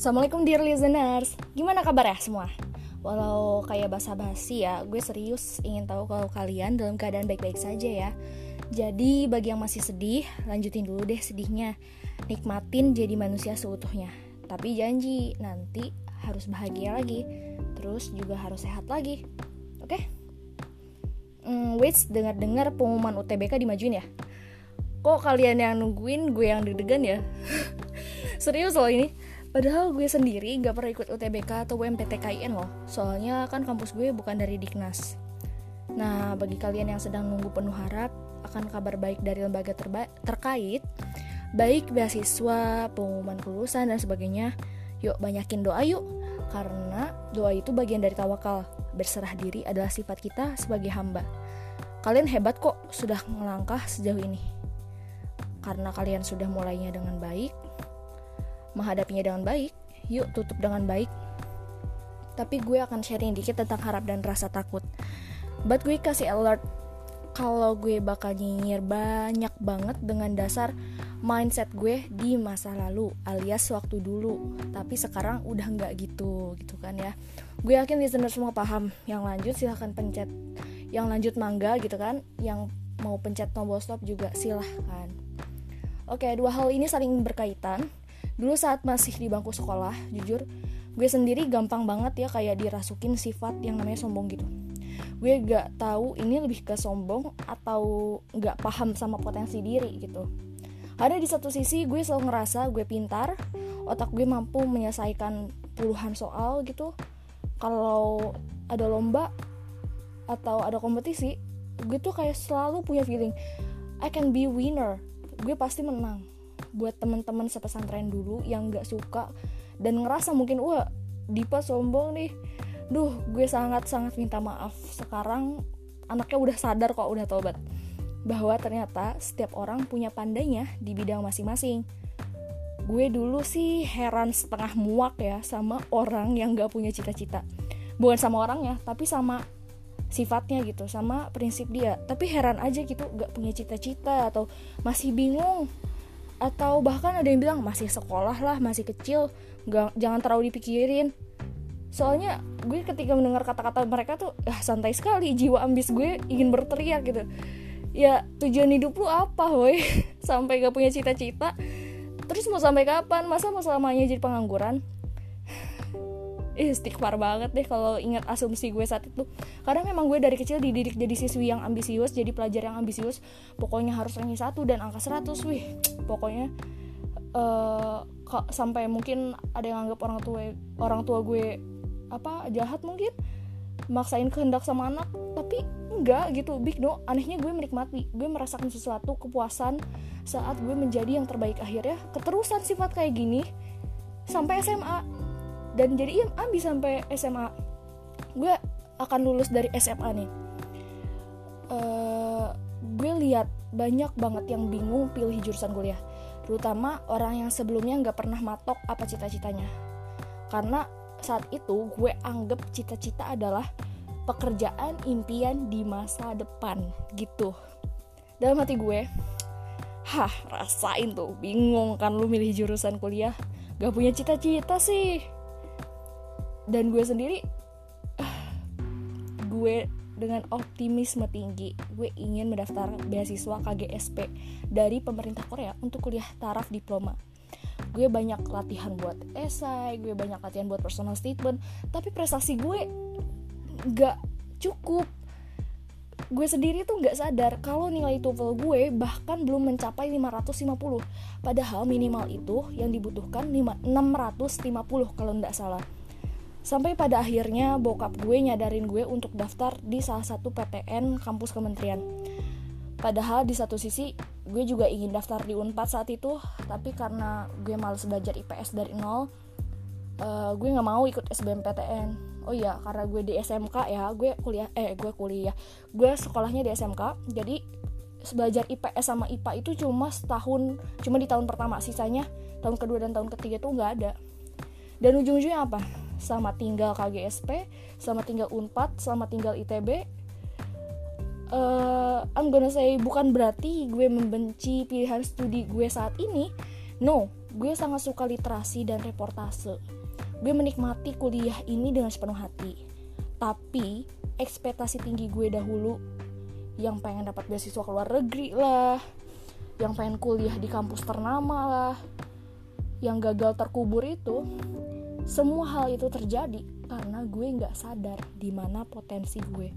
Assalamualaikum dear listeners Gimana kabar ya semua? Walau kayak basa-basi ya Gue serius ingin tahu kalau kalian dalam keadaan baik-baik saja ya Jadi bagi yang masih sedih Lanjutin dulu deh sedihnya Nikmatin jadi manusia seutuhnya Tapi janji nanti harus bahagia lagi Terus juga harus sehat lagi Oke? Okay? Hmm, wait, dengar-dengar pengumuman UTBK dimajuin ya? Kok kalian yang nungguin, gue yang deg-degan ya? Serius loh ini Padahal gue sendiri gak pernah ikut UTBK atau UMPTKIN loh. Soalnya kan kampus gue bukan dari Diknas. Nah, bagi kalian yang sedang nunggu penuh harap akan kabar baik dari lembaga terkait Baik beasiswa, pengumuman kelulusan, dan sebagainya Yuk banyakin doa yuk. Karena doa itu bagian dari tawakal. Berserah diri adalah sifat kita sebagai hamba. Kalian hebat kok sudah melangkah sejauh ini. Karena kalian sudah mulainya dengan baik, menghadapinya dengan baik, yuk tutup dengan baik. Tapi gue akan sharing dikit tentang harap dan rasa takut. But gue kasih alert kalau gue bakal nyinyir banyak banget dengan dasar mindset gue di masa lalu alias waktu dulu tapi sekarang udah nggak gitu gitu kan ya gue yakin listener semua paham yang lanjut silahkan pencet yang lanjut mangga gitu kan yang mau pencet tombol stop juga silahkan Oke, dua hal ini saling berkaitan. Dulu saat masih di bangku sekolah, jujur, gue sendiri gampang banget ya kayak dirasukin sifat yang namanya sombong gitu. Gue gak tahu ini lebih ke sombong atau gak paham sama potensi diri gitu. Ada di satu sisi gue selalu ngerasa gue pintar, otak gue mampu menyelesaikan puluhan soal gitu. Kalau ada lomba atau ada kompetisi, gue tuh kayak selalu punya feeling I can be winner gue pasti menang buat teman-teman sepesantren dulu yang nggak suka dan ngerasa mungkin wah Dipa sombong nih. Duh gue sangat-sangat minta maaf. Sekarang anaknya udah sadar kok udah tobat. Bahwa ternyata setiap orang punya pandainya di bidang masing-masing. Gue dulu sih heran setengah muak ya sama orang yang gak punya cita-cita. Bukan sama orangnya tapi sama sifatnya gitu sama prinsip dia. Tapi heran aja gitu gak punya cita-cita atau masih bingung atau bahkan ada yang bilang masih sekolah lah masih kecil gak, jangan terlalu dipikirin. Soalnya gue ketika mendengar kata-kata mereka tuh ah santai sekali jiwa ambis gue ingin berteriak gitu. Ya tujuan hidup lu apa woi sampai gak punya cita-cita? Terus mau sampai kapan? Masa mau selamanya jadi pengangguran? Istighfar banget deh kalau ingat asumsi gue saat itu. Karena memang gue dari kecil dididik jadi siswi yang ambisius jadi pelajar yang ambisius. Pokoknya harus ranking satu dan angka 100 wih pokoknya uh, sampai mungkin ada yang anggap orang tua orang tua gue apa jahat mungkin maksain kehendak sama anak tapi enggak gitu. Big no anehnya gue menikmati. Gue merasakan sesuatu kepuasan saat gue menjadi yang terbaik. Akhirnya keterusan sifat kayak gini sampai SMA dan jadi bisa sampai SMA gue akan lulus dari SMA nih. Uh, gue lihat banyak banget yang bingung pilih jurusan kuliah terutama orang yang sebelumnya nggak pernah matok apa cita-citanya. Karena saat itu gue anggap cita-cita adalah pekerjaan impian di masa depan gitu. Dalam hati gue hah rasain tuh bingung kan lu milih jurusan kuliah. Gak punya cita-cita sih. Dan gue sendiri gue dengan optimisme tinggi gue ingin mendaftar beasiswa KGSP dari pemerintah Korea untuk kuliah taraf diploma. Gue banyak latihan buat esai gue banyak latihan buat personal statement tapi prestasi gue gak cukup. Gue sendiri tuh gak sadar kalau nilai TOEFL gue bahkan belum mencapai 550 padahal minimal itu yang dibutuhkan 650 kalau nggak salah Sampai pada akhirnya bokap gue nyadarin gue untuk daftar di salah satu PTN kampus kementerian. Padahal di satu sisi gue juga ingin daftar di Unpad saat itu, tapi karena gue males belajar IPS dari nol, uh, gue nggak mau ikut SBMPTN. Oh iya, karena gue di SMK ya, gue kuliah, eh gue kuliah, gue sekolahnya di SMK, jadi belajar IPS sama IPA itu cuma setahun, cuma di tahun pertama, sisanya tahun kedua dan tahun ketiga tuh nggak ada. Dan ujung-ujungnya apa? Sama tinggal KGSP, sama tinggal Unpad, sama tinggal ITB. Uh, eh, I'm gonna say bukan berarti gue membenci pilihan studi gue saat ini. No, gue sangat suka literasi dan reportase gue menikmati kuliah ini dengan sepenuh hati tapi ekspektasi tinggi gue dahulu yang pengen dapat beasiswa ke luar negeri lah yang pengen kuliah di kampus ternama lah yang gagal terkubur itu semua hal itu terjadi karena gue nggak sadar di mana potensi gue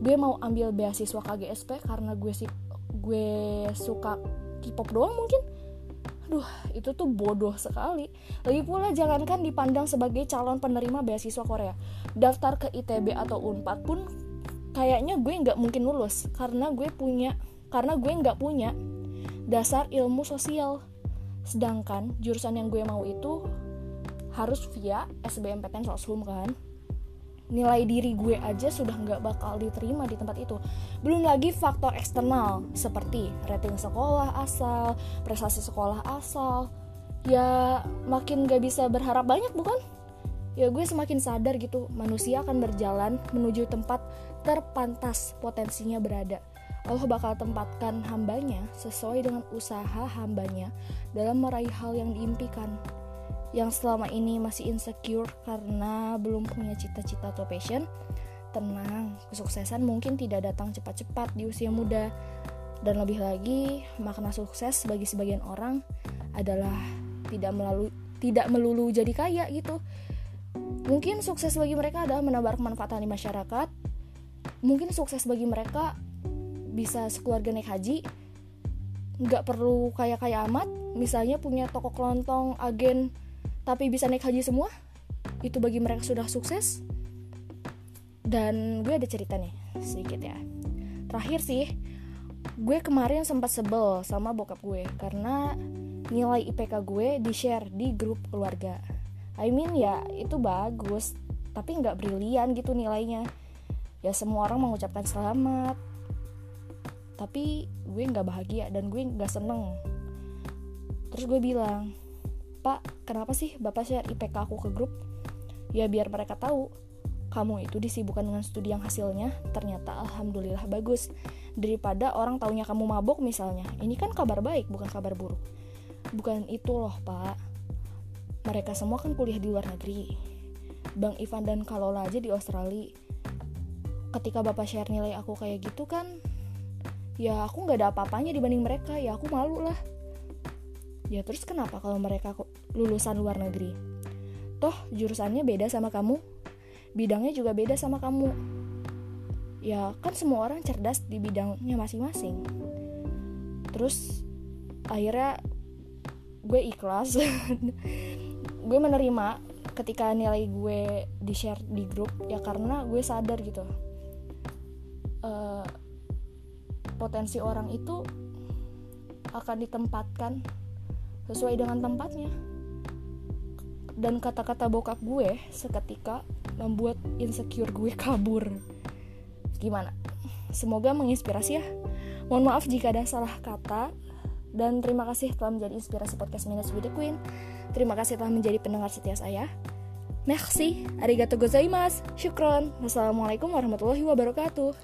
gue mau ambil beasiswa KGSP karena gue sih gue suka K-pop doang mungkin Aduh, itu tuh bodoh sekali. Lagi pula jangankan dipandang sebagai calon penerima beasiswa Korea. Daftar ke ITB atau UNPAD pun kayaknya gue nggak mungkin lulus karena gue punya karena gue nggak punya dasar ilmu sosial. Sedangkan jurusan yang gue mau itu harus via SBMPTN Soshum kan nilai diri gue aja sudah nggak bakal diterima di tempat itu. Belum lagi faktor eksternal seperti rating sekolah asal, prestasi sekolah asal. Ya makin gak bisa berharap banyak bukan? Ya gue semakin sadar gitu manusia akan berjalan menuju tempat terpantas potensinya berada. Allah bakal tempatkan hambanya sesuai dengan usaha hambanya dalam meraih hal yang diimpikan yang selama ini masih insecure karena belum punya cita-cita atau passion, tenang, kesuksesan mungkin tidak datang cepat-cepat di usia muda. Dan lebih lagi, makna sukses bagi sebagian orang adalah tidak melalui tidak melulu jadi kaya gitu. Mungkin sukses bagi mereka adalah menambah kemanfaatan di masyarakat. Mungkin sukses bagi mereka bisa sekeluarga naik haji, nggak perlu kaya-kaya amat. Misalnya punya toko kelontong, agen, tapi bisa naik haji semua itu bagi mereka sudah sukses. Dan gue ada cerita nih sedikit ya. Terakhir sih gue kemarin sempat sebel sama bokap gue karena nilai IPK gue di share di grup keluarga. I mean ya itu bagus tapi nggak brilian gitu nilainya. Ya semua orang mengucapkan selamat. Tapi gue nggak bahagia dan gue nggak seneng. Terus gue bilang Pak, kenapa sih Bapak share IPK aku ke grup? Ya biar mereka tahu kamu itu disibukkan dengan studi yang hasilnya ternyata alhamdulillah bagus daripada orang taunya kamu mabok misalnya. Ini kan kabar baik bukan kabar buruk. Bukan itu loh, Pak. Mereka semua kan kuliah di luar negeri. Bang Ivan dan Kalola aja di Australia. Ketika Bapak share nilai aku kayak gitu kan, ya aku nggak ada apa-apanya dibanding mereka, ya aku malu lah. Ya terus kenapa kalau mereka lulusan luar negeri? Toh jurusannya beda sama kamu, bidangnya juga beda sama kamu. Ya kan semua orang cerdas di bidangnya masing-masing. Terus akhirnya gue ikhlas, gue menerima ketika nilai gue di share di grup ya karena gue sadar gitu uh, potensi orang itu akan ditempatkan sesuai dengan tempatnya. Dan kata-kata bokap gue seketika membuat insecure gue kabur. Gimana? Semoga menginspirasi ya. Mohon maaf jika ada salah kata dan terima kasih telah menjadi inspirasi podcast Minutes with the Queen. Terima kasih telah menjadi pendengar setia saya. Merci, arigato gozaimasu, syukron. Wassalamualaikum warahmatullahi wabarakatuh.